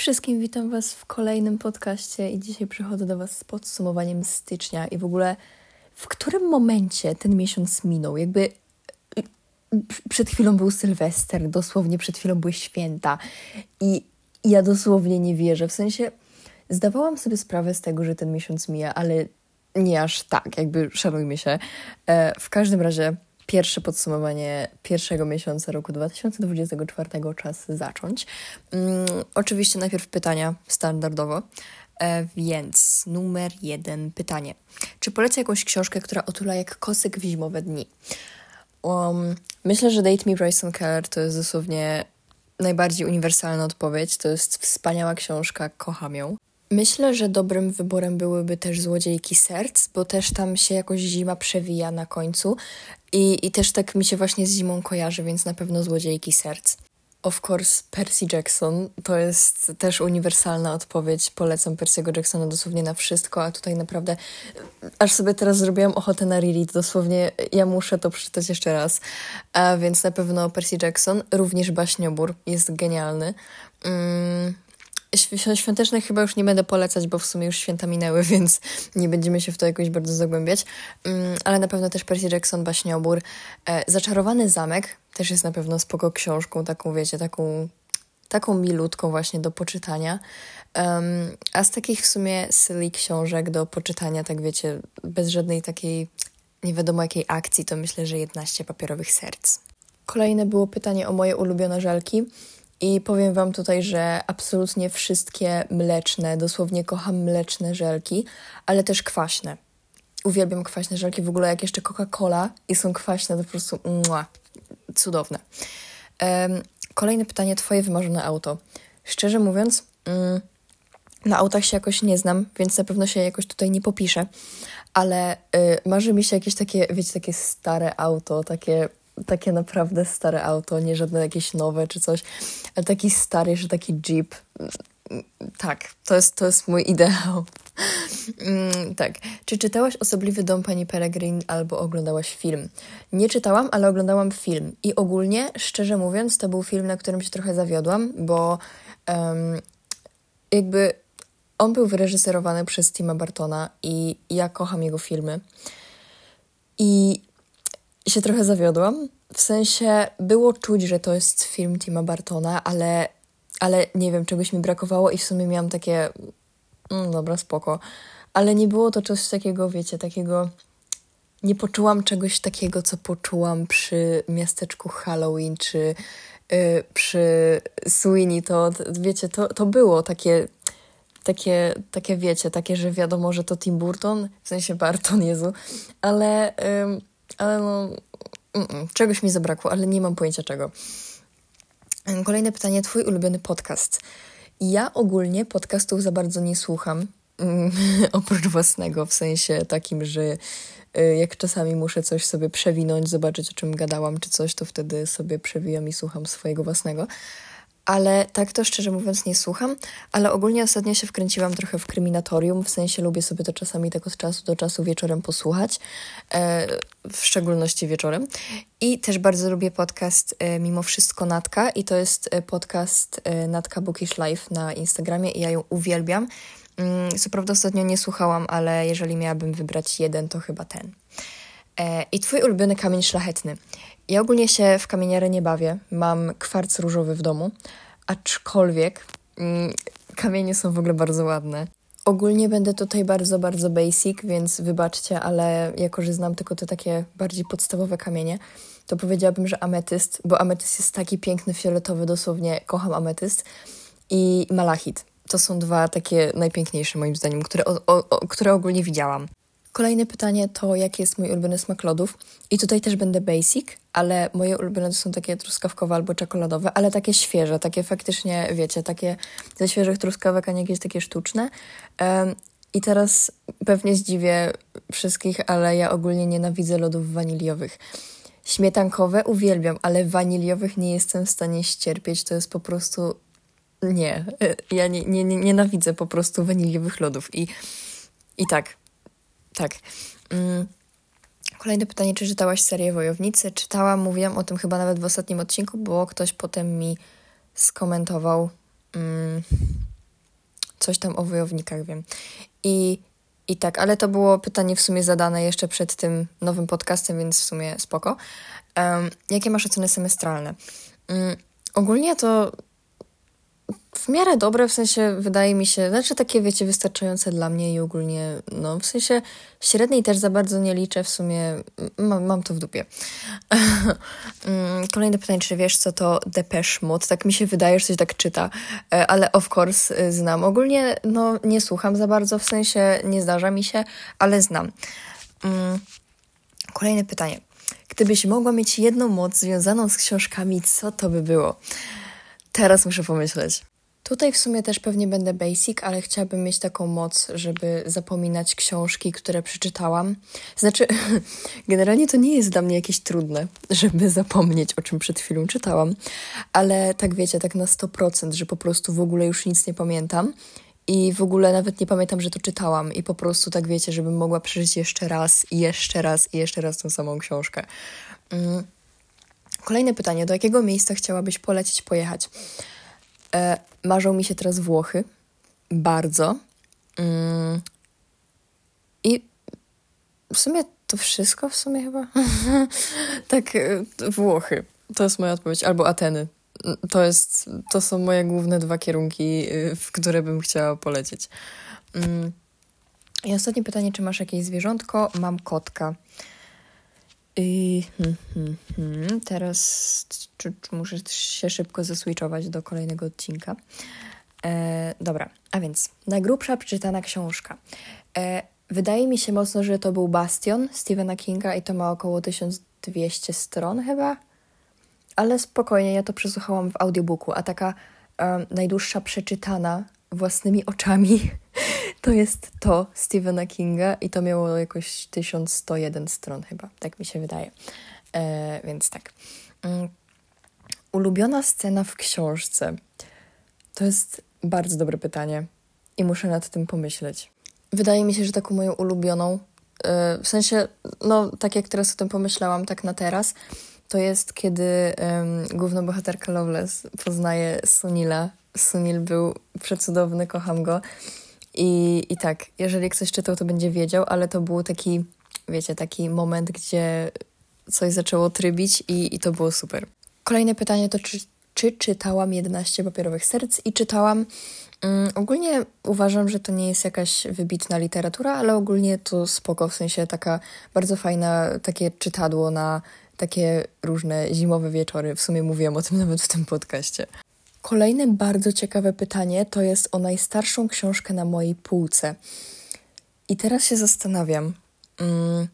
wszystkim, witam Was w kolejnym podcaście i dzisiaj przychodzę do Was z podsumowaniem stycznia i w ogóle w którym momencie ten miesiąc minął? Jakby y, przed chwilą był Sylwester, dosłownie przed chwilą były święta i ja dosłownie nie wierzę, w sensie zdawałam sobie sprawę z tego, że ten miesiąc mija, ale nie aż tak, jakby szanujmy się. E, w każdym razie pierwsze podsumowanie pierwszego miesiąca roku 2024 czas zacząć. Um, oczywiście najpierw pytania standardowo. E, więc numer jeden pytanie. Czy polecę jakąś książkę, która otula jak kosyk w zimowe dni? Um, myślę, że Date Me Bryson Keller to jest dosłownie najbardziej uniwersalna odpowiedź. To jest wspaniała książka, kocham ją. Myślę, że dobrym wyborem byłyby też Złodziejki Serc, bo też tam się jakoś zima przewija na końcu i, i też tak mi się właśnie z zimą kojarzy, więc na pewno Złodziejki Serc. Of course, Percy Jackson to jest też uniwersalna odpowiedź. Polecam Percy'ego Jacksona dosłownie na wszystko, a tutaj naprawdę aż sobie teraz zrobiłam ochotę na reread. Dosłownie ja muszę to przeczytać jeszcze raz. A więc na pewno Percy Jackson, również Baśniobór jest genialny. Mm, Świątecznych chyba już nie będę polecać, bo w sumie już święta minęły, więc nie będziemy się w to jakoś bardzo zagłębiać. Mm, ale na pewno też Percy Jackson, Baśniobór. E, Zaczarowany Zamek też jest na pewno spoko książką, taką wiecie, taką, taką milutką właśnie do poczytania. A z takich w sumie silly książek do poczytania, tak wiecie, bez żadnej takiej nie wiadomo jakiej akcji, to myślę, że 11 papierowych serc. Kolejne było pytanie o moje ulubione żelki. I powiem Wam tutaj, że absolutnie wszystkie mleczne, dosłownie kocham mleczne żelki, ale też kwaśne. Uwielbiam kwaśne żelki, w ogóle jak jeszcze Coca-Cola i są kwaśne, to po prostu mua, cudowne. Um, kolejne pytanie, Twoje wymarzone auto. Szczerze mówiąc, mm, na autach się jakoś nie znam, więc na pewno się jakoś tutaj nie popiszę, ale y, marzy mi się jakieś takie, wiecie, takie stare auto, takie takie naprawdę stare auto, nie żadne jakieś nowe czy coś, ale taki stary, że taki Jeep. Tak, to jest, to jest mój ideał. Mm, tak. Czy czytałaś Osobliwy dom pani Peregrin albo oglądałaś film? Nie czytałam, ale oglądałam film. I ogólnie, szczerze mówiąc, to był film, na którym się trochę zawiodłam, bo um, jakby on był wyreżyserowany przez Tima Bartona i ja kocham jego filmy. I się trochę zawiodłam. W sensie było czuć, że to jest film Tima Bartona, ale, ale nie wiem, czegoś mi brakowało i w sumie miałam takie. Mm, dobra, spoko. Ale nie było to coś takiego, wiecie, takiego. Nie poczułam czegoś takiego, co poczułam przy miasteczku Halloween czy yy, przy Sweeney. To, wiecie, to, to było takie takie, takie wiecie, takie, że wiadomo, że to Tim Burton, w sensie Barton, Jezu, ale, ym, ale no, czegoś mi zabrakło, ale nie mam pojęcia czego. Kolejne pytanie, twój ulubiony podcast. Ja ogólnie podcastów za bardzo nie słucham, mm, oprócz własnego, w sensie takim, że y, jak czasami muszę coś sobie przewinąć, zobaczyć o czym gadałam czy coś, to wtedy sobie przewijam i słucham swojego własnego ale tak to szczerze mówiąc nie słucham, ale ogólnie ostatnio się wkręciłam trochę w kryminatorium, w sensie lubię sobie to czasami tak od czasu do czasu wieczorem posłuchać, e, w szczególności wieczorem. I też bardzo lubię podcast e, Mimo Wszystko Natka i to jest e, podcast e, Natka Bookish Life na Instagramie i ja ją uwielbiam. Mm, co prawda ostatnio nie słuchałam, ale jeżeli miałabym wybrać jeden, to chyba ten. E, I twój ulubiony kamień szlachetny. Ja ogólnie się w kamieniarę nie bawię. Mam kwarc różowy w domu, aczkolwiek mm, kamienie są w ogóle bardzo ładne. Ogólnie będę tutaj bardzo, bardzo basic, więc wybaczcie, ale jako, że znam tylko te takie bardziej podstawowe kamienie, to powiedziałabym, że ametyst, bo ametyst jest taki piękny, fioletowy, dosłownie kocham ametyst i malachit. To są dwa takie najpiękniejsze moim zdaniem, które, o, o, które ogólnie widziałam. Kolejne pytanie to, jaki jest mój ulubiony smak lodów. I tutaj też będę basic, ale moje ulubione to są takie truskawkowe albo czekoladowe, ale takie świeże, takie faktycznie, wiecie, takie ze świeżych truskawek, a nie jakieś takie sztuczne. Um, I teraz pewnie zdziwię wszystkich, ale ja ogólnie nienawidzę lodów waniliowych. Śmietankowe uwielbiam, ale waniliowych nie jestem w stanie ścierpieć. To jest po prostu... Nie. Ja nie, nie, nie nienawidzę po prostu waniliowych lodów. I, i tak, tak. Mm. Kolejne pytanie, czy czytałaś serię Wojownicy? Czytałam, mówiłam o tym chyba nawet w ostatnim odcinku, bo ktoś potem mi skomentował. Mm, coś tam o wojownikach wiem. I, I tak, ale to było pytanie w sumie zadane jeszcze przed tym nowym podcastem, więc w sumie spoko. Um, jakie masz oceny semestralne? Um, ogólnie to w miarę dobre, w sensie wydaje mi się, znaczy takie wiecie, wystarczające dla mnie i ogólnie, no w sensie średniej też za bardzo nie liczę, w sumie mam, mam to w dupie. Mm, kolejne pytanie, czy wiesz co to Depeche Mode? Tak mi się wydaje, że coś tak czyta, e, ale of course e, znam. Ogólnie no nie słucham za bardzo, w sensie nie zdarza mi się, ale znam. Mm, kolejne pytanie. Gdybyś mogła mieć jedną moc związaną z książkami, co to by było? Teraz muszę pomyśleć. Tutaj w sumie też pewnie będę basic, ale chciałabym mieć taką moc, żeby zapominać książki, które przeczytałam. Znaczy, generalnie to nie jest dla mnie jakieś trudne, żeby zapomnieć, o czym przed chwilą czytałam, ale tak wiecie, tak na 100%, że po prostu w ogóle już nic nie pamiętam. I w ogóle nawet nie pamiętam, że to czytałam, i po prostu tak wiecie, żebym mogła przeżyć jeszcze raz, i jeszcze raz, i jeszcze raz tą samą książkę. Mm. Kolejne pytanie: do jakiego miejsca chciałabyś polecić, pojechać? E, marzą mi się teraz Włochy. Bardzo. Mm. I w sumie to wszystko, w sumie chyba. tak, e, Włochy. To jest moja odpowiedź. Albo Ateny. To, jest, to są moje główne dwa kierunki, e, w które bym chciała polecieć. Mm. I ostatnie pytanie, czy masz jakieś zwierzątko? Mam kotka. I hmm, hmm, hmm. teraz czy, czy muszę się szybko zeswitchować do kolejnego odcinka. E, dobra, a więc najgrubsza przeczytana książka. E, wydaje mi się mocno, że to był Bastion Stephena Kinga i to ma około 1200 stron chyba. Ale spokojnie, ja to przesłuchałam w audiobooku, a taka e, najdłuższa przeczytana własnymi oczami to jest to Stephena Kinga i to miało jakoś 1101 stron chyba, tak mi się wydaje. E, więc tak. Mm. Ulubiona scena w książce. To jest bardzo dobre pytanie i muszę nad tym pomyśleć. Wydaje mi się, że taką moją ulubioną, e, w sensie, no tak jak teraz o tym pomyślałam, tak na teraz, to jest kiedy um, główna bohaterka Loveless poznaje Sunila. Sunil był przecudowny, kocham go. I, I tak, jeżeli ktoś czytał, to będzie wiedział, ale to był taki, wiecie, taki moment, gdzie coś zaczęło trybić i, i to było super. Kolejne pytanie to, czy, czy czytałam 11 papierowych serc i czytałam. Um, ogólnie uważam, że to nie jest jakaś wybitna literatura, ale ogólnie to spoko, w sensie taka bardzo fajna, takie czytadło na takie różne zimowe wieczory. W sumie mówiłam o tym nawet w tym podcaście. Kolejne bardzo ciekawe pytanie to jest o najstarszą książkę na mojej półce. I teraz się zastanawiam. Mm,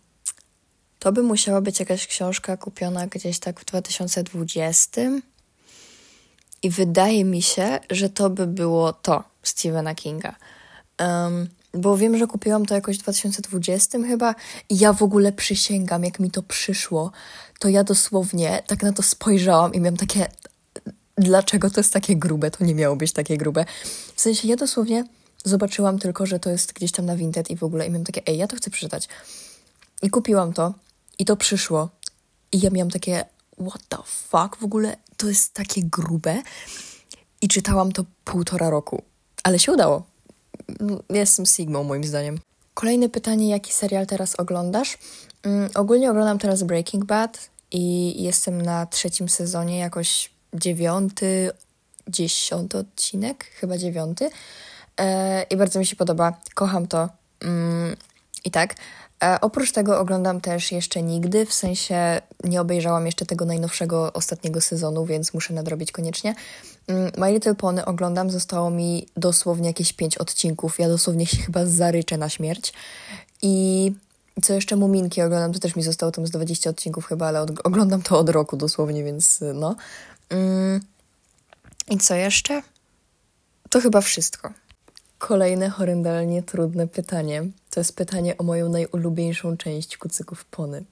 to by musiała być jakaś książka kupiona gdzieś tak w 2020. I wydaje mi się, że to by było to Stephena Kinga. Um, bo wiem, że kupiłam to jakoś w 2020 chyba i ja w ogóle przysięgam, jak mi to przyszło, to ja dosłownie tak na to spojrzałam i miałam takie dlaczego to jest takie grube, to nie miało być takie grube. W sensie ja dosłownie zobaczyłam tylko, że to jest gdzieś tam na Vinted i w ogóle i miałam takie, ej, ja to chcę przeczytać. I kupiłam to i to przyszło i ja miałam takie, what the fuck, w ogóle to jest takie grube i czytałam to półtora roku, ale się udało. Jestem Sigmą moim zdaniem. Kolejne pytanie, jaki serial teraz oglądasz? Um, ogólnie oglądam teraz Breaking Bad i jestem na trzecim sezonie, jakoś dziewiąty, dziesiąty odcinek, chyba dziewiąty. E, I bardzo mi się podoba. Kocham to. Mm, I tak. E, oprócz tego oglądam też jeszcze nigdy, w sensie nie obejrzałam jeszcze tego najnowszego, ostatniego sezonu, więc muszę nadrobić koniecznie. Mm, My Little Pony oglądam, zostało mi dosłownie jakieś pięć odcinków. Ja dosłownie się chyba zaryczę na śmierć. I co jeszcze Muminki oglądam, to też mi zostało tam z 20 odcinków chyba, ale od, oglądam to od roku dosłownie, więc no. Mm. I co jeszcze? To chyba wszystko. Kolejne horrendalnie trudne pytanie. To jest pytanie o moją najulubieńszą część kucyków pony.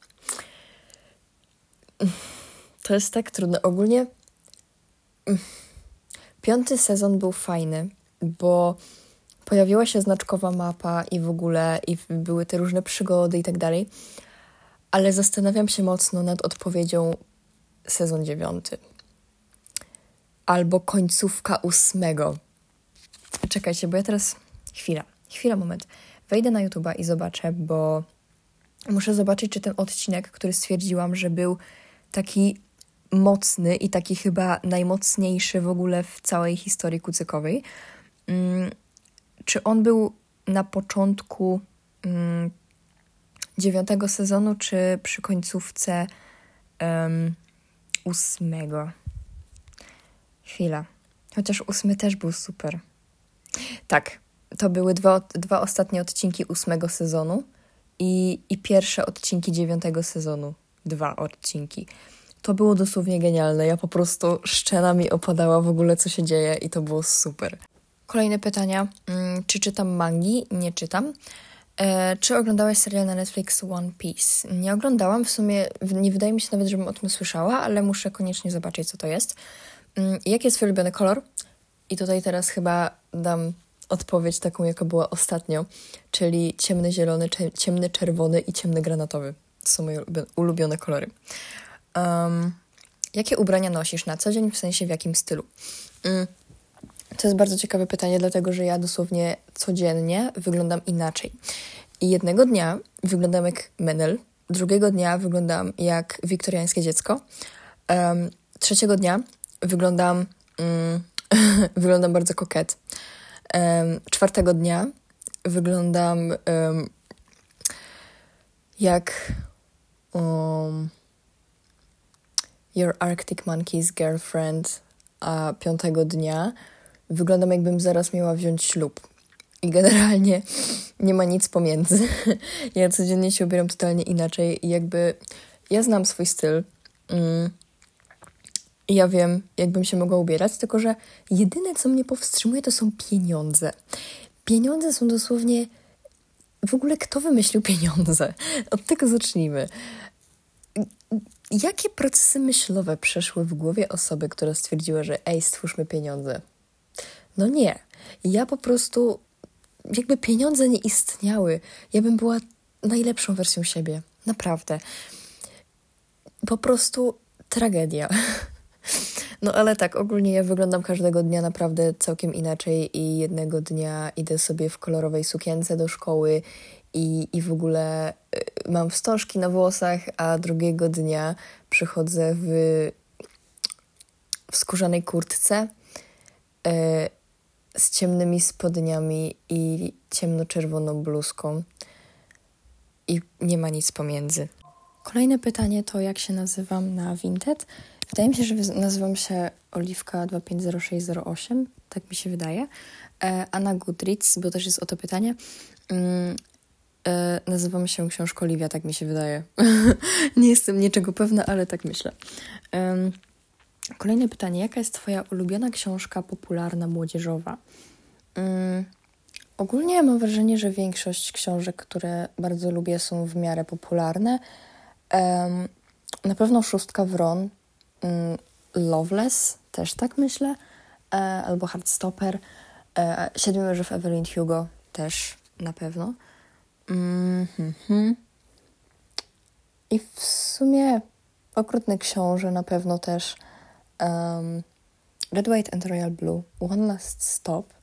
To jest tak trudne. Ogólnie mm, piąty sezon był fajny, bo pojawiła się znaczkowa mapa i w ogóle i były te różne przygody i tak dalej. Ale zastanawiam się mocno nad odpowiedzią sezon dziewiąty albo końcówka ósmego. czekajcie, bo ja teraz... Chwila, chwila, moment. Wejdę na YouTube'a i zobaczę, bo muszę zobaczyć, czy ten odcinek, który stwierdziłam, że był taki mocny i taki chyba najmocniejszy w ogóle w całej historii kucykowej, mm, czy on był na początku mm, dziewiątego sezonu, czy przy końcówce um, ósmego? Chwila. Chociaż ósmy też był super. Tak, to były dwa, dwa ostatnie odcinki ósmego sezonu i, i pierwsze odcinki dziewiątego sezonu. Dwa odcinki. To było dosłownie genialne. Ja po prostu szczena mi opadała w ogóle, co się dzieje, i to było super. Kolejne pytania. Mm, czy czytam mangi? Nie czytam. E, czy oglądałaś serial na Netflix One Piece? Nie oglądałam, w sumie nie wydaje mi się nawet, żebym o tym słyszała, ale muszę koniecznie zobaczyć, co to jest. Mm, jaki jest twój ulubiony kolor? I tutaj teraz chyba dam odpowiedź taką, jaka była ostatnio, czyli ciemny zielony, ciemny czerwony i ciemny granatowy. To są moje ulubione kolory. Um, jakie ubrania nosisz na co dzień, w sensie w jakim stylu? Um, to jest bardzo ciekawe pytanie, dlatego że ja dosłownie codziennie wyglądam inaczej. I jednego dnia wyglądam jak Menel, drugiego dnia wyglądam jak wiktoriańskie dziecko, um, trzeciego dnia wyglądam, um, wyglądam bardzo koket, um, czwartego dnia wyglądam um, jak um, Your Arctic Monkey's Girlfriend, a piątego dnia wyglądam jakbym zaraz miała wziąć ślub. I generalnie nie ma nic pomiędzy. Ja codziennie się ubieram totalnie inaczej i jakby ja znam swój styl. Mm. Ja wiem, jakbym się mogła ubierać, tylko że jedyne, co mnie powstrzymuje, to są pieniądze. Pieniądze są dosłownie. W ogóle kto wymyślił pieniądze? Od tego zacznijmy. Jakie procesy myślowe przeszły w głowie osoby, która stwierdziła, że ej, stwórzmy pieniądze? No nie. Ja po prostu, jakby pieniądze nie istniały, ja bym była najlepszą wersją siebie. Naprawdę. Po prostu tragedia. No ale tak, ogólnie ja wyglądam każdego dnia naprawdę całkiem inaczej i jednego dnia idę sobie w kolorowej sukience do szkoły i, i w ogóle y, mam wstążki na włosach, a drugiego dnia przychodzę w, w skórzanej kurtce y, z ciemnymi spodniami i ciemnoczerwoną bluzką i nie ma nic pomiędzy. Kolejne pytanie to jak się nazywam na Vinted. Wydaje mi się, że nazywam się Oliwka 250608, tak mi się wydaje. E, a na bo też jest o to pytanie, mm, e, nazywam się książka Oliwia, tak mi się wydaje. Nie jestem niczego pewna, ale tak myślę. Kolejne pytanie. Jaka jest Twoja ulubiona książka popularna młodzieżowa? Um, ogólnie mam wrażenie, że większość książek, które bardzo lubię, są w miarę popularne. Na pewno Szóstka Wron, Loveless, też tak myślę, e, albo Heartstopper, e, Siedmiu mężów Evelyn Hugo, też na pewno. Mm -hmm. I w sumie Okrutny Książę na pewno też um, Red, White and Royal Blue, One Last Stop.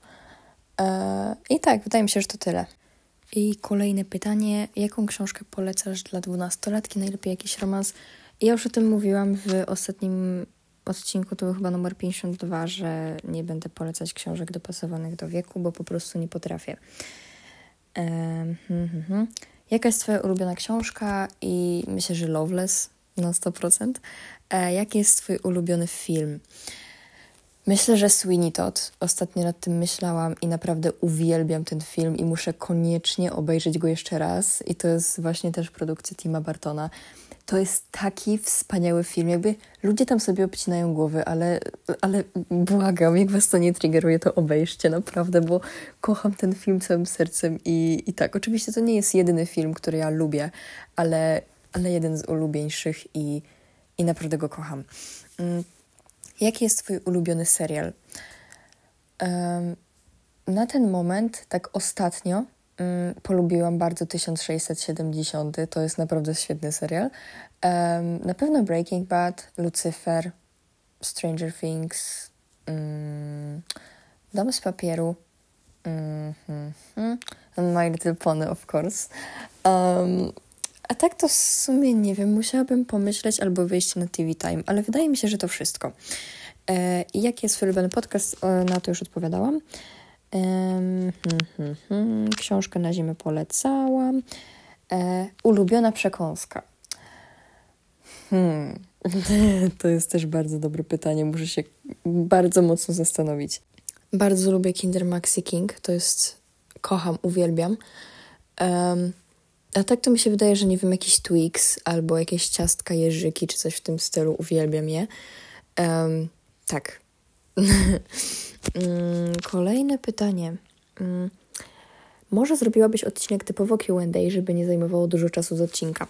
E, I tak, wydaje mi się, że to tyle. I kolejne pytanie. Jaką książkę polecasz dla dwunastolatki? Najlepiej jakiś romans? Ja już o tym mówiłam w ostatnim odcinku, to był chyba numer 52, że nie będę polecać książek dopasowanych do wieku, bo po prostu nie potrafię. Hmm, hmm, hmm. Jaka jest Twoja ulubiona książka? I myślę, że Loveless na 100%. E, jaki jest Twój ulubiony film? Myślę, że Sweeney Todd. Ostatnio nad tym myślałam i naprawdę uwielbiam ten film i muszę koniecznie obejrzeć go jeszcze raz. I to jest właśnie też produkcja Tima Bartona. To jest taki wspaniały film. Jakby ludzie tam sobie obcinają głowy, ale, ale błagam, jak was to nie triggeruje, to obejrzcie naprawdę, bo kocham ten film całym sercem i, i tak. Oczywiście to nie jest jedyny film, który ja lubię, ale, ale jeden z ulubieńszych i i naprawdę go kocham. Mm, jaki jest Twój ulubiony serial? Na ten moment, tak ostatnio, polubiłam bardzo 1670. To jest naprawdę świetny serial. Na pewno Breaking Bad, Lucifer, Stranger Things, mm, Dom z papieru Mm. My Little Pony, of course. Um, a tak to w sumie nie wiem, musiałabym pomyśleć albo wyjść na TV Time, ale wydaje mi się, że to wszystko. E, jaki jest ulubiony podcast? E, na to już odpowiadałam. Hmm, hmm, hmm. Książkę na zimę polecałam. E, ulubiona przekąska. Hmm. To jest też bardzo dobre pytanie. Muszę się bardzo mocno zastanowić. Bardzo lubię Kinder Maxi King. To jest. Kocham, uwielbiam. Um, a tak to mi się wydaje, że nie wiem, jakiś Twix albo jakieś ciastka, jeżyki czy coś w tym stylu. Uwielbiam je. Um, tak. Mm, kolejne pytanie. Um, może zrobiłabyś odcinek typowo QA, żeby nie zajmowało dużo czasu z odcinka.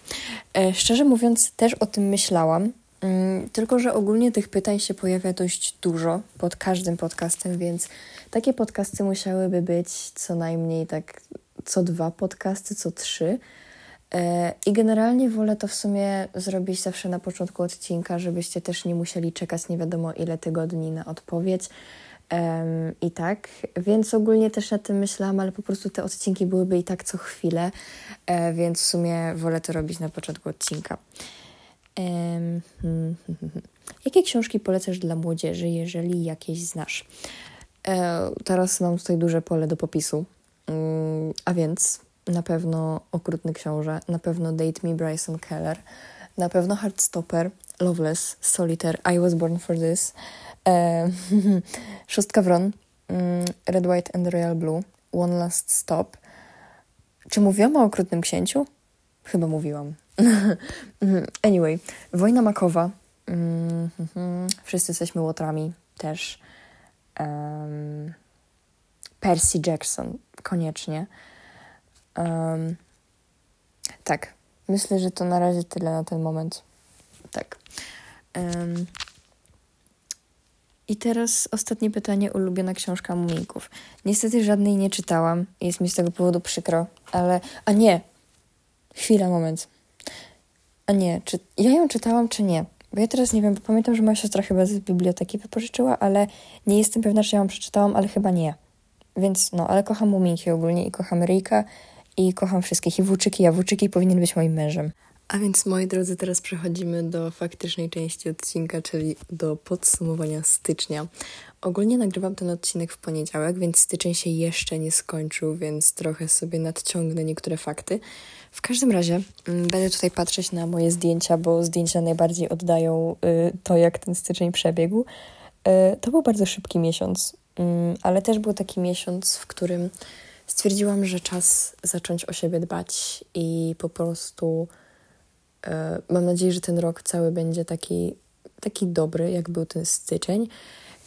E, szczerze mówiąc, też o tym myślałam, mm, tylko że ogólnie tych pytań się pojawia dość dużo pod każdym podcastem, więc takie podcasty musiałyby być co najmniej tak co dwa podcasty, co trzy. E, I generalnie wolę to w sumie zrobić zawsze na początku odcinka, żebyście też nie musieli czekać nie wiadomo ile tygodni na odpowiedź. Um, I tak, więc ogólnie też nad tym myślałam, ale po prostu te odcinki byłyby i tak co chwilę, e, więc w sumie wolę to robić na początku odcinka. Um. Jakie książki polecasz dla młodzieży, jeżeli jakieś znasz? E, teraz mam tutaj duże pole do popisu, um, a więc na pewno Okrutny Książę, na pewno Date Me Bryson Keller, na pewno Heartstopper, Loveless, Solitaire, I Was Born For This, e, Szóstka Wron, mm, Red, White and Royal Blue, One Last Stop. Czy mówiłam o Okrutnym Księciu? Chyba mówiłam. anyway, Wojna Makowa, mm, Wszyscy jesteśmy łotrami też. Um, Percy Jackson, koniecznie. Um, tak, myślę, że to na razie tyle na ten moment. Tak. Um, I teraz ostatnie pytanie, ulubiona książka Muminków. Niestety żadnej nie czytałam, jest mi z tego powodu przykro, ale... A nie! Chwila, moment. A nie, czy ja ją czytałam, czy nie? Bo ja teraz nie wiem, bo pamiętam, że moja siostra chyba z biblioteki wypożyczyła, ale nie jestem pewna, czy ja ją przeczytałam, ale chyba nie. Więc no, ale kocham Muminki ogólnie i kocham Ryjka i kocham wszystkich i włóczyki, a włóczyki powinien być moim mężem. A więc, moi drodzy, teraz przechodzimy do faktycznej części odcinka, czyli do podsumowania stycznia. Ogólnie nagrywam ten odcinek w poniedziałek, więc styczeń się jeszcze nie skończył, więc trochę sobie nadciągnę niektóre fakty. W każdym razie mm, będę tutaj patrzeć na moje zdjęcia, bo zdjęcia najbardziej oddają y, to, jak ten styczeń przebiegł. Y, to był bardzo szybki miesiąc, y, ale też był taki miesiąc, w którym stwierdziłam, że czas zacząć o siebie dbać i po prostu e, mam nadzieję, że ten rok cały będzie taki, taki dobry, jak był ten styczeń.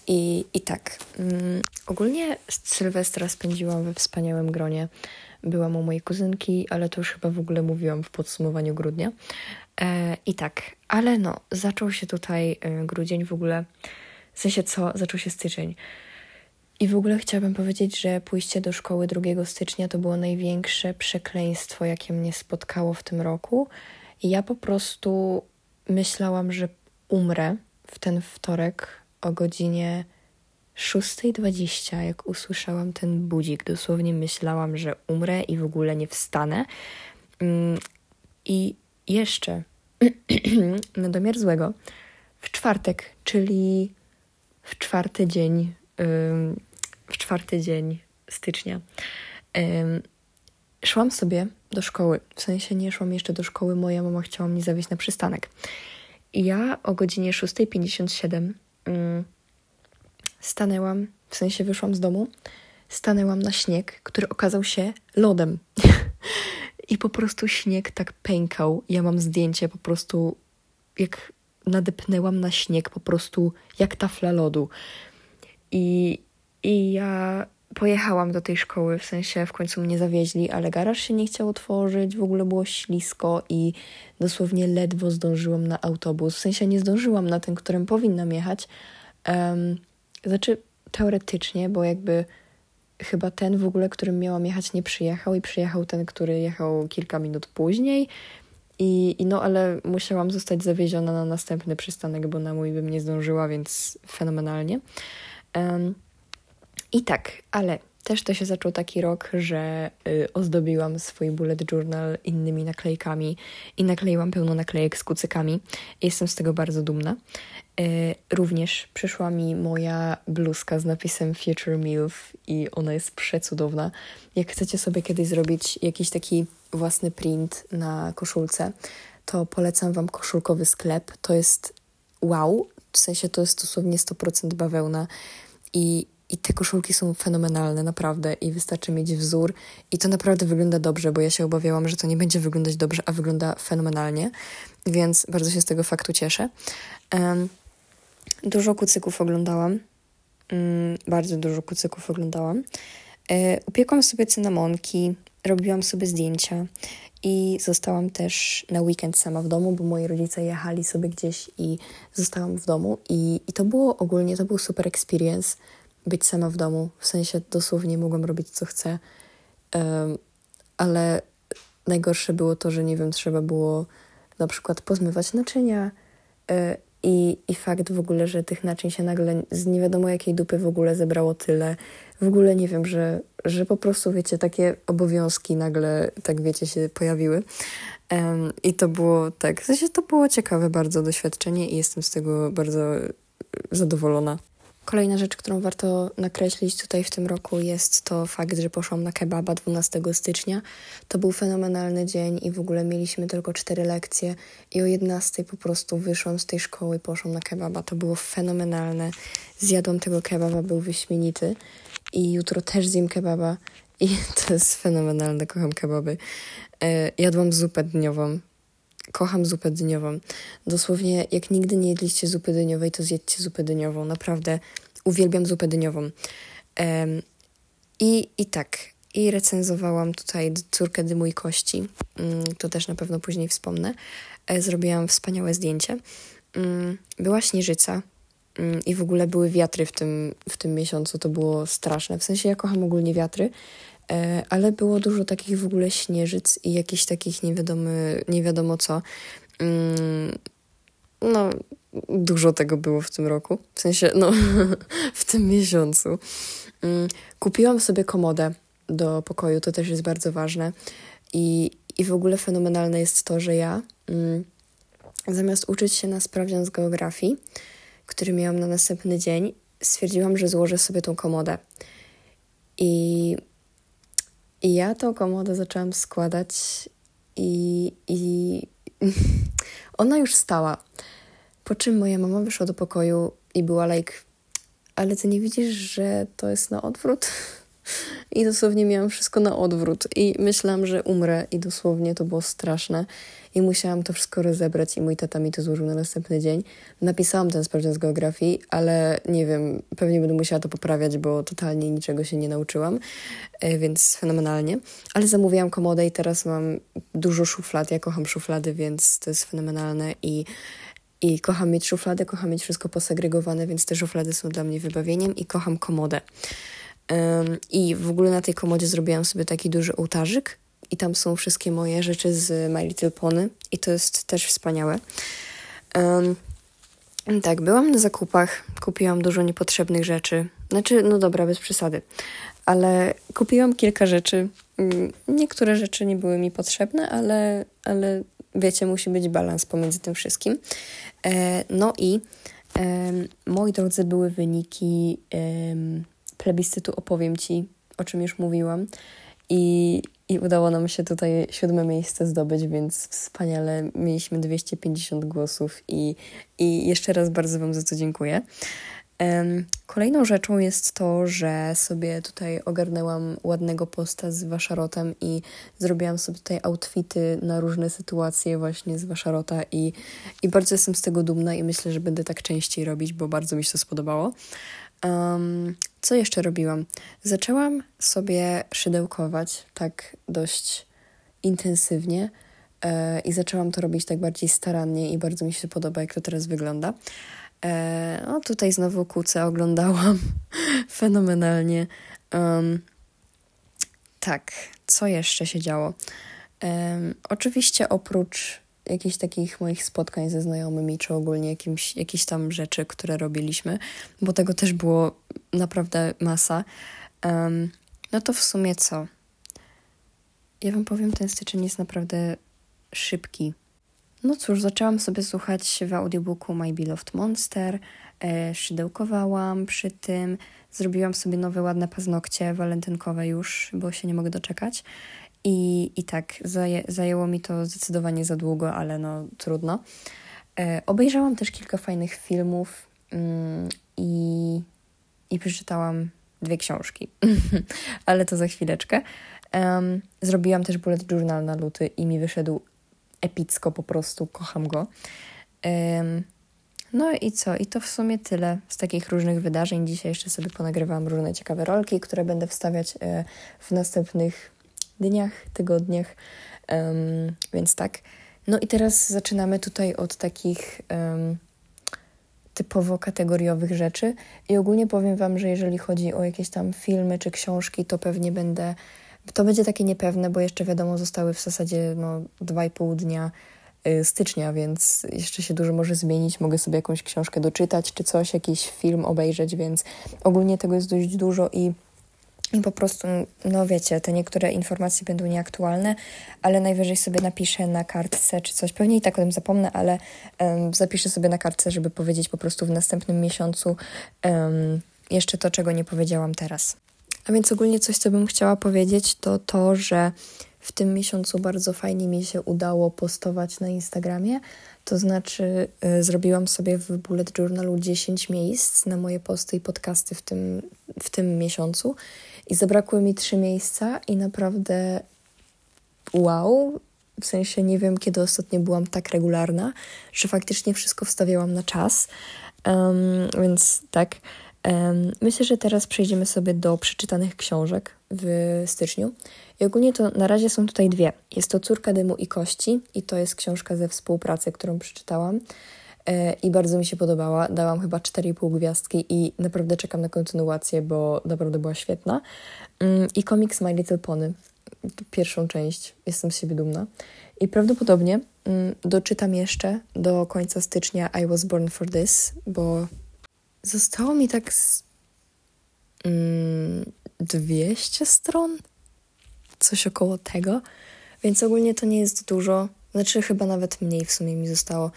I, i tak, mm, ogólnie Sylwestra spędziłam we wspaniałym gronie. Byłam u mojej kuzynki, ale to już chyba w ogóle mówiłam w podsumowaniu grudnia. E, I tak, ale no, zaczął się tutaj e, grudzień w ogóle. W sensie co? Zaczął się styczeń. I w ogóle chciałabym powiedzieć, że pójście do szkoły 2 stycznia to było największe przekleństwo, jakie mnie spotkało w tym roku. I ja po prostu myślałam, że umrę w ten wtorek o godzinie 6.20, jak usłyszałam ten budzik. Dosłownie myślałam, że umrę i w ogóle nie wstanę. Mm, I jeszcze na domiar złego, w czwartek, czyli w czwarty dzień w czwarty dzień stycznia. Szłam sobie do szkoły, w sensie nie szłam jeszcze do szkoły, moja mama chciała mnie zawieźć na przystanek. I ja o godzinie 6.57 stanęłam, w sensie wyszłam z domu, stanęłam na śnieg, który okazał się lodem. I po prostu śnieg tak pękał. Ja mam zdjęcie po prostu, jak nadepnęłam na śnieg, po prostu jak tafla lodu. I, I ja pojechałam do tej szkoły, w sensie w końcu mnie zawieźli, ale garaż się nie chciał otworzyć, w ogóle było ślisko i dosłownie ledwo zdążyłam na autobus. W sensie nie zdążyłam na ten, którym powinnam jechać. Um, znaczy teoretycznie, bo jakby chyba ten w ogóle, którym miałam jechać, nie przyjechał i przyjechał ten, który jechał kilka minut później. I, I no, ale musiałam zostać zawieziona na następny przystanek, bo na mój bym nie zdążyła, więc fenomenalnie. Um, I tak, ale też to się zaczął taki rok, że y, ozdobiłam swój bullet journal innymi naklejkami i nakleiłam pełno naklejek z kucykami. Jestem z tego bardzo dumna. Y, również przyszła mi moja bluzka z napisem Future MILF i ona jest przecudowna. Jak chcecie sobie kiedyś zrobić jakiś taki własny print na koszulce, to polecam Wam koszulkowy sklep. To jest wow, w sensie to jest dosłownie 100% bawełna i, i te koszulki są fenomenalne, naprawdę. I wystarczy mieć wzór. I to naprawdę wygląda dobrze, bo ja się obawiałam, że to nie będzie wyglądać dobrze, a wygląda fenomenalnie. Więc bardzo się z tego faktu cieszę. Um, dużo kucyków oglądałam. Um, bardzo dużo kucyków oglądałam. E, upiekłam sobie cynamonki, robiłam sobie zdjęcia. I zostałam też na weekend sama w domu, bo moi rodzice jechali sobie gdzieś i zostałam w domu. I, i to było ogólnie, to był super experience być sama w domu. W sensie dosłownie mogłam robić co chcę. Um, ale najgorsze było to, że nie wiem, trzeba było na przykład pozmywać naczynia. Y, i, I fakt w ogóle, że tych naczyń się nagle z nie wiadomo jakiej dupy w ogóle zebrało tyle. W ogóle nie wiem, że, że po prostu, wiecie, takie obowiązki nagle, tak wiecie, się pojawiły. Um, I to było tak, w sensie to było ciekawe bardzo doświadczenie i jestem z tego bardzo zadowolona. Kolejna rzecz, którą warto nakreślić tutaj w tym roku jest to fakt, że poszłam na kebaba 12 stycznia. To był fenomenalny dzień i w ogóle mieliśmy tylko cztery lekcje i o 11 po prostu wyszłam z tej szkoły i poszłam na kebaba. To było fenomenalne. Zjadłam tego kebaba, był wyśmienity i jutro też zjem kebaba i to jest fenomenalne, kocham kebaby. E, jadłam zupę dniową. Kocham zupę dyniową. Dosłownie, jak nigdy nie jedliście zupy dyniowej, to zjedźcie zupę dyniową. Naprawdę uwielbiam zupę dyniową. Um, i, I tak. I recenzowałam tutaj córkę dymu i kości. Um, to też na pewno później wspomnę. E, zrobiłam wspaniałe zdjęcie. Um, była śnieżyca. Mm, I w ogóle były wiatry w tym, w tym miesiącu. To było straszne. W sensie ja kocham ogólnie wiatry. E, ale było dużo takich w ogóle śnieżyc i jakichś takich nie wiadomo, nie wiadomo co. Mm, no, dużo tego było w tym roku, w sensie, no, w tym miesiącu. Mm, kupiłam sobie komodę do pokoju, to też jest bardzo ważne. I, i w ogóle fenomenalne jest to, że ja mm, zamiast uczyć się na sprawdzian z geografii, który miałam na następny dzień, stwierdziłam, że złożę sobie tą komodę. I i ja tą komodę zaczęłam składać i, i ona już stała. Po czym moja mama wyszła do pokoju i była like, ale ty nie widzisz, że to jest na odwrót? I dosłownie miałam wszystko na odwrót. I myślałam, że umrę. I dosłownie to było straszne. I musiałam to wszystko rozebrać. I mój tata mi to złożył na następny dzień. Napisałam ten sprawdzian z geografii, ale nie wiem, pewnie będę musiała to poprawiać, bo totalnie niczego się nie nauczyłam, e, więc fenomenalnie. Ale zamówiłam komodę i teraz mam dużo szuflad, ja kocham szuflady, więc to jest fenomenalne. I i kocham mieć szuflady, kocham mieć wszystko posegregowane, więc te szuflady są dla mnie wybawieniem. I kocham komodę. I w ogóle na tej komodzie zrobiłam sobie taki duży ołtarzyk i tam są wszystkie moje rzeczy z My Little Pony i to jest też wspaniałe. Tak, byłam na zakupach, kupiłam dużo niepotrzebnych rzeczy. Znaczy, no dobra, bez przesady, ale kupiłam kilka rzeczy. Mm, niektóre rzeczy nie były mi potrzebne, ale, ale wiecie, musi być balans pomiędzy tym wszystkim. E, no i moi drodzy, były wyniki plebiscytu Opowiem Ci, o czym już mówiłam. I, I udało nam się tutaj siódme miejsce zdobyć, więc wspaniale. Mieliśmy 250 głosów i, i jeszcze raz bardzo Wam za to dziękuję. Kolejną rzeczą jest to, że sobie tutaj ogarnęłam ładnego posta z waszarotem i zrobiłam sobie tutaj outfity na różne sytuacje właśnie z waszarota i, i bardzo jestem z tego dumna i myślę, że będę tak częściej robić, bo bardzo mi się to spodobało. Um, co jeszcze robiłam? Zaczęłam sobie szydełkować tak dość intensywnie e, i zaczęłam to robić tak bardziej starannie i bardzo mi się podoba, jak to teraz wygląda. E, no tutaj znowu kucę oglądałam fenomenalnie. Um, tak, co jeszcze się działo? Oczywiście oprócz jakichś takich moich spotkań ze znajomymi, czy ogólnie jakimś, jakieś tam rzeczy, które robiliśmy, bo tego też było naprawdę masa. Um, No to w sumie co? Ja wam powiem, ten styczeń jest naprawdę szybki. No cóż, zaczęłam sobie słuchać w audiobooku My Beloved Monster, e, szydełkowałam przy tym, zrobiłam sobie nowe ładne paznokcie walentynkowe już, bo się nie mogę doczekać. I, i tak, zaję, zajęło mi to zdecydowanie za długo, ale no trudno. E, obejrzałam też kilka fajnych filmów mm, i, i przeczytałam dwie książki, ale to za chwileczkę. Um, zrobiłam też bullet journal na luty i mi wyszedł epicko, po prostu kocham go. Um, no i co? I to w sumie tyle z takich różnych wydarzeń. Dzisiaj jeszcze sobie ponagrywałam różne ciekawe rolki, które będę wstawiać e, w następnych dniach, tygodniach. Um, więc tak. No i teraz zaczynamy tutaj od takich um, typowo kategoriowych rzeczy. I ogólnie powiem Wam, że jeżeli chodzi o jakieś tam filmy czy książki, to pewnie będę. To będzie takie niepewne, bo jeszcze wiadomo, zostały w zasadzie no, 2,5 dnia y, stycznia, więc jeszcze się dużo może zmienić. Mogę sobie jakąś książkę doczytać czy coś, jakiś film obejrzeć, więc ogólnie tego jest dość dużo i i po prostu, no wiecie, te niektóre informacje będą nieaktualne, ale najwyżej sobie napiszę na kartce czy coś. Pewnie i tak o tym zapomnę, ale um, zapiszę sobie na kartce, żeby powiedzieć po prostu w następnym miesiącu um, jeszcze to, czego nie powiedziałam teraz. A więc ogólnie coś, co bym chciała powiedzieć, to to, że w tym miesiącu bardzo fajnie mi się udało postować na Instagramie. To znaczy, y, zrobiłam sobie w Bullet Journalu 10 miejsc na moje posty i podcasty w tym, w tym miesiącu. I zabrakły mi trzy miejsca i naprawdę wow. W sensie nie wiem, kiedy ostatnio byłam tak regularna, że faktycznie wszystko wstawiałam na czas. Um, więc tak. Um, myślę, że teraz przejdziemy sobie do przeczytanych książek w styczniu. I ogólnie to na razie są tutaj dwie. Jest to Córka Dymu i Kości i to jest książka ze współpracy, którą przeczytałam i bardzo mi się podobała. Dałam chyba 4,5 gwiazdki i naprawdę czekam na kontynuację, bo naprawdę była świetna. Mm, I komiks My Little Pony, pierwszą część. Jestem z siebie dumna. I prawdopodobnie mm, doczytam jeszcze do końca stycznia I Was Born for This, bo zostało mi tak z, 200 stron coś około tego, więc ogólnie to nie jest dużo, znaczy chyba nawet mniej w sumie mi zostało,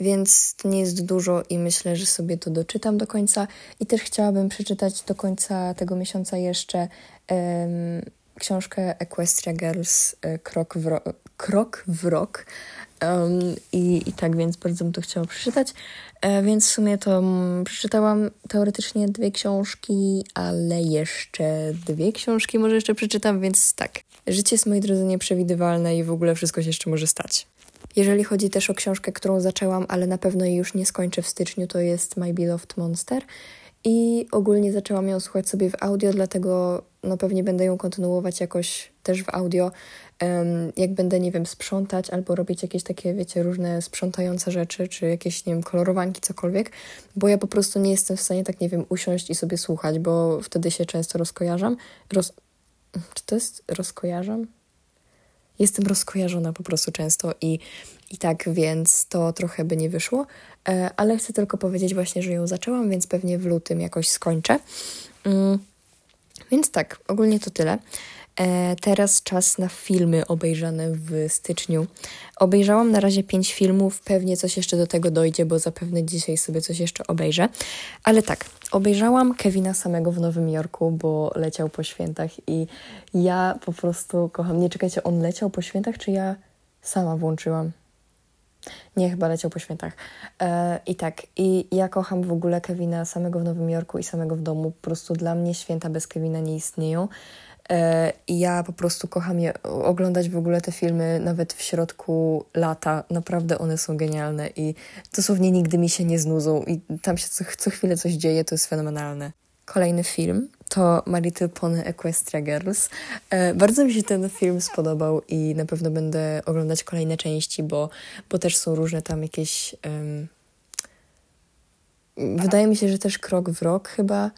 więc to nie jest dużo i myślę, że sobie to doczytam do końca i też chciałabym przeczytać do końca tego miesiąca jeszcze um, książkę Equestria Girls e, Krok w, ro Krok w rok. Um, i, I tak więc bardzo bym to chciała przeczytać. E, więc w sumie to mm, przeczytałam teoretycznie dwie książki, ale jeszcze dwie książki może jeszcze przeczytam, więc tak. Życie jest, moi drodzy, nieprzewidywalne i w ogóle wszystko się jeszcze może stać. Jeżeli chodzi też o książkę, którą zaczęłam, ale na pewno jej już nie skończę w styczniu, to jest My Beloved Monster. I ogólnie zaczęłam ją słuchać sobie w audio, dlatego no pewnie będę ją kontynuować jakoś też w audio, jak będę, nie wiem, sprzątać albo robić jakieś takie, wiecie, różne sprzątające rzeczy, czy jakieś, nie wiem, kolorowanki, cokolwiek, bo ja po prostu nie jestem w stanie tak, nie wiem, usiąść i sobie słuchać, bo wtedy się często rozkojarzam. Roz... Czy to jest rozkojarzam? Jestem rozkojarzona po prostu często i, i tak, więc to trochę by nie wyszło, e, ale chcę tylko powiedzieć właśnie, że ją zaczęłam, więc pewnie w lutym jakoś skończę. Mm, więc tak, ogólnie to tyle. E, teraz czas na filmy obejrzane w styczniu. Obejrzałam na razie pięć filmów, pewnie coś jeszcze do tego dojdzie, bo zapewne dzisiaj sobie coś jeszcze obejrzę. Ale tak, obejrzałam Kevina samego w Nowym Jorku, bo leciał po świętach i ja po prostu kocham. Nie czekajcie, on leciał po świętach, czy ja sama włączyłam? Nie, chyba leciał po świętach. E, I tak, i ja kocham w ogóle Kevina samego w Nowym Jorku i samego w domu. Po prostu dla mnie święta bez Kevina nie istnieją. E, I ja po prostu kocham je oglądać w ogóle te filmy nawet w środku lata. Naprawdę one są genialne i dosłownie nigdy mi się nie znudzą i tam się co, co chwilę coś dzieje, to jest fenomenalne. Kolejny film to My Little Pony Equestria Girls. E, bardzo mi się ten film spodobał i na pewno będę oglądać kolejne części, bo, bo też są różne tam jakieś... Um, wydaje mi się, że też krok w rok chyba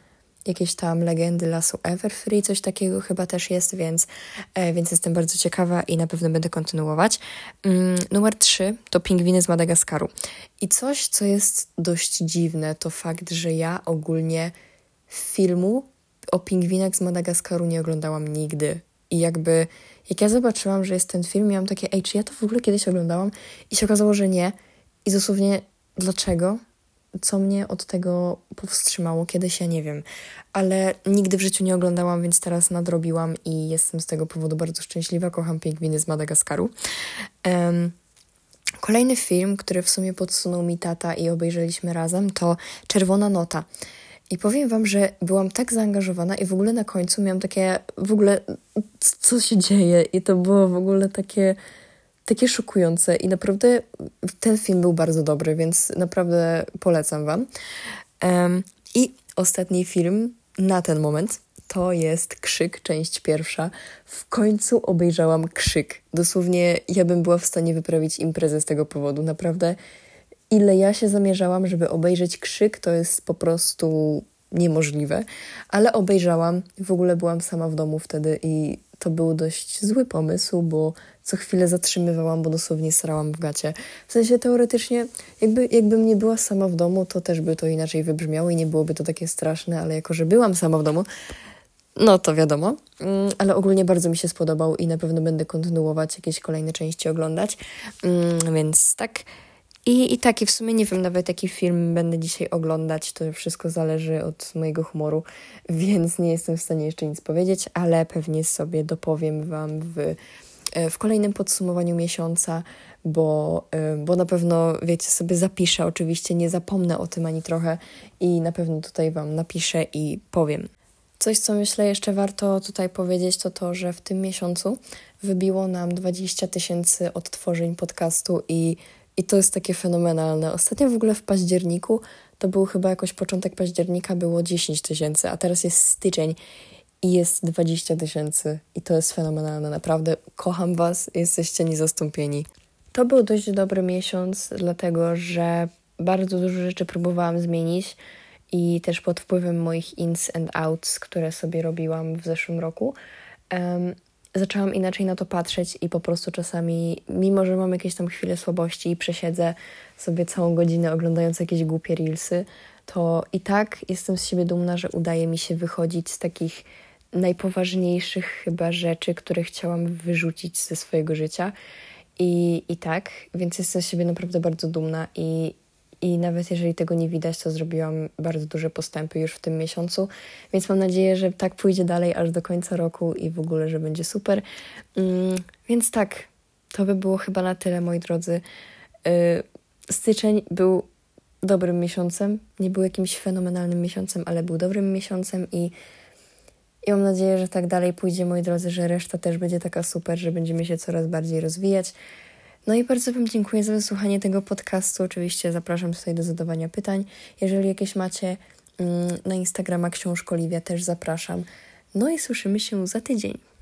jakieś tam legendy lasu Everfree, coś takiego chyba też jest, więc, e, więc jestem bardzo ciekawa i na pewno będę kontynuować. Mm, numer 3 to Pingwiny z Madagaskaru. I coś, co jest dość dziwne, to fakt, że ja ogólnie filmu o pingwinach z Madagaskaru nie oglądałam nigdy. I jakby, jak ja zobaczyłam, że jest ten film, miałam takie, ej, czy ja to w ogóle kiedyś oglądałam? I się okazało, że nie. I dosłownie, dlaczego? Co mnie od tego powstrzymało? Kiedyś ja nie wiem. Ale nigdy w życiu nie oglądałam, więc teraz nadrobiłam i jestem z tego powodu bardzo szczęśliwa. Kocham pingwiny z Madagaskaru. Um, Kolejny film, który w sumie podsunął mi tata i obejrzeliśmy razem, to Czerwona Nota. I powiem wam, że byłam tak zaangażowana i w ogóle na końcu miałam takie, w ogóle, co się dzieje? I to było w ogóle takie, takie szokujące. I naprawdę ten film był bardzo dobry, więc naprawdę polecam wam. Um, I ostatni film na ten moment to jest Krzyk, część pierwsza. W końcu obejrzałam Krzyk. Dosłownie ja bym była w stanie wyprawić imprezę z tego powodu. Naprawdę, ile ja się zamierzałam, żeby obejrzeć Krzyk, to jest po prostu niemożliwe. Ale obejrzałam. W ogóle byłam sama w domu wtedy i to był dość zły pomysł, bo co chwilę zatrzymywałam, bo dosłownie srałam w gacie. W sensie teoretycznie, jakby, jakbym nie była sama w domu, to też by to inaczej wybrzmiało i nie byłoby to takie straszne, ale jako, że byłam sama w domu, no to wiadomo, mm, ale ogólnie bardzo mi się spodobał i na pewno będę kontynuować jakieś kolejne części oglądać, mm, więc tak. I, I tak, i w sumie nie wiem nawet jaki film będę dzisiaj oglądać, to wszystko zależy od mojego humoru, więc nie jestem w stanie jeszcze nic powiedzieć, ale pewnie sobie dopowiem Wam w, e, w kolejnym podsumowaniu miesiąca, bo, e, bo na pewno, wiecie, sobie zapiszę, oczywiście nie zapomnę o tym ani trochę i na pewno tutaj Wam napiszę i powiem. Coś, co myślę jeszcze warto tutaj powiedzieć, to to, że w tym miesiącu wybiło nam 20 tysięcy odtworzeń podcastu i, i to jest takie fenomenalne. Ostatnio w ogóle w październiku, to był chyba jakoś początek października, było 10 tysięcy, a teraz jest styczeń i jest 20 tysięcy i to jest fenomenalne. Naprawdę kocham Was, jesteście niezastąpieni. To był dość dobry miesiąc, dlatego że bardzo dużo rzeczy próbowałam zmienić i też pod wpływem moich ins and outs, które sobie robiłam w zeszłym roku, um, zaczęłam inaczej na to patrzeć i po prostu czasami, mimo że mam jakieś tam chwile słabości i przesiedzę sobie całą godzinę oglądając jakieś głupie reelsy, to i tak jestem z siebie dumna, że udaje mi się wychodzić z takich najpoważniejszych chyba rzeczy, które chciałam wyrzucić ze swojego życia. I, I tak, więc jestem z siebie naprawdę bardzo dumna i i nawet jeżeli tego nie widać, to zrobiłam bardzo duże postępy już w tym miesiącu, więc mam nadzieję, że tak pójdzie dalej aż do końca roku i w ogóle, że będzie super. Mm, więc tak, to by było chyba na tyle, moi drodzy. Yy, styczeń był dobrym miesiącem, nie był jakimś fenomenalnym miesiącem, ale był dobrym miesiącem i, i mam nadzieję, że tak dalej pójdzie, moi drodzy, że reszta też będzie taka super, że będziemy się coraz bardziej rozwijać. No i bardzo Wam dziękuję za wysłuchanie tego podcastu. Oczywiście zapraszam tutaj do zadawania pytań. Jeżeli jakieś macie mm, na Instagrama Książkoliwia, też zapraszam. No i słyszymy się za tydzień.